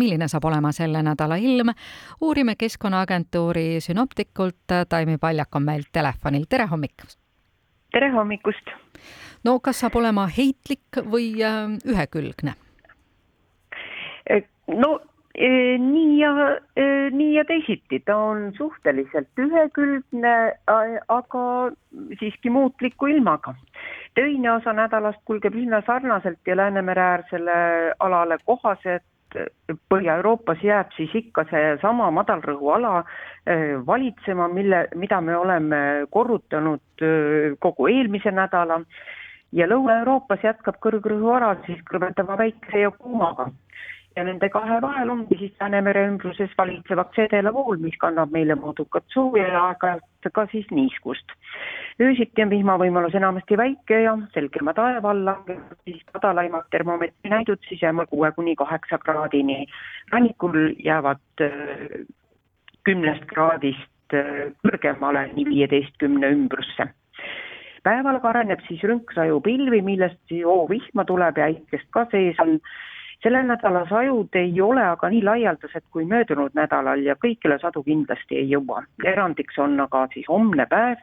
milline saab olema selle nädala ilm. uurime Keskkonnaagentuuri sünoptikult, Taimi Paljak on meil telefonil, tere hommikust! tere hommikust! no kas saab olema heitlik või äh, ühekülgne? no e, nii ja e, nii ja teisiti, ta on suhteliselt ühekülgne, aga siiski muutliku ilmaga. töine osa nädalast kulgeb üsna sarnaselt ja Läänemere äärsele alale kohaselt Põhja-Euroopas jääb siis ikka seesama madalrõhuala e, valitsema, mille, mida me oleme korrutanud kogu eelmise nädala. Ja Lõuna-Euroopas jätkab kõrgrõhuala siis kõrvetava päikese ja kuumaga ja nende kahe vahel ongi siis Läänemere ümbruses valitsevaks edelavool, mis kannab meile moodukat sooja ja aeg-ajalt ka siis niiskust. öösiti on vihmavõimalus enamasti väike ja selgema taeva all langevad siis madalaimad termomeetri näidud siis jääma kuue kuni kaheksa kraadini. rannikul jäävad äh, kümnest kraadist äh, kõrgemale nii viieteistkümne ümbrusse päeval karaneb siis rünksaju pilvi, millest hoovihma tuleb ja äikest ka sees on selle nädala sajud ei ole aga nii laialdased kui möödunud nädalal ja kõikile sadu kindlasti ei jõua. erandiks on aga siis homne päev,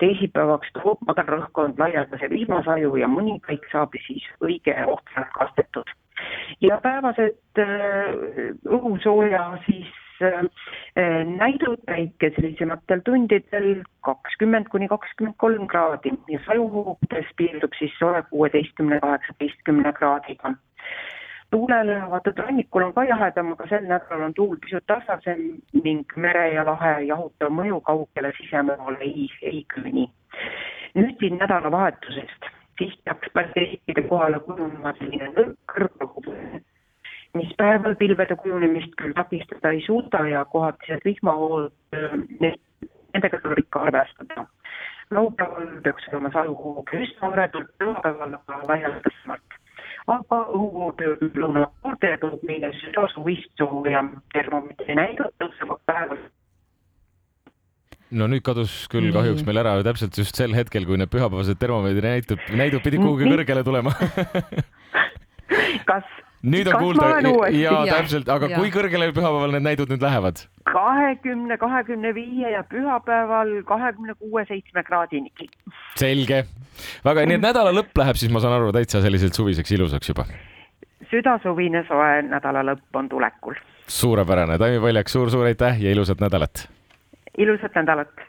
teisipäevaks toob madalrõhkkond laialdase vihmasaju ja mõni kõik saab siis õige ohtralt kastetud. ja päevased äh, õhusooja siis äh, näidud päikeselisematel tundidel kakskümmend kuni kakskümmend kolm kraadi ja sajuhoogudes piirdub siis soe kuueteistkümne, kaheksateistkümne kraadiga tuulele avatud rannikul on ka jahedam, aga sel nädalal on tuul pisut tasasem ning mere ja lahe jahutav mõju kaugele sisemäele ei, ei küüni. nüüd siin nädalavahetusest, siis peaks Balti kohale kujunema selline nõrk kõrgpõhu, mis päeval pilvede kujunemist küll takistada ei suuda ja kohatised vihmahood, nendega tuleb ikka arvestada. laupäeval peaks olema sajuhoog üsna hõredalt, pühapäeval aga laialdasemalt aga õhuvooltöö pooltele toob meile südasuvistu ja termomeetri näidud tõusevad päeval no nüüd kadus küll kahjuks meil ära täpselt just sel hetkel, kui need pühapäevased termomeetri näitud, näidud pidid kuhugi kõrgele tulema. Kas nüüd on kuulda ja täpselt, aga ja. kui kõrgele pühapäeval need näidud nüüd lähevad? kahekümne, kahekümne viie ja pühapäeval kahekümne kuue, seitsme kraadinigi. selge, väga, nii et nädala lõpp läheb siis, ma saan aru, täitsa selliselt suviseks ilusaks juba? südasuvine soe nädala lõpp on tulekul. suurepärane, Taimi Paljak suur,, suur-suur aitäh ja ilusat nädalat! ilusat nädalat!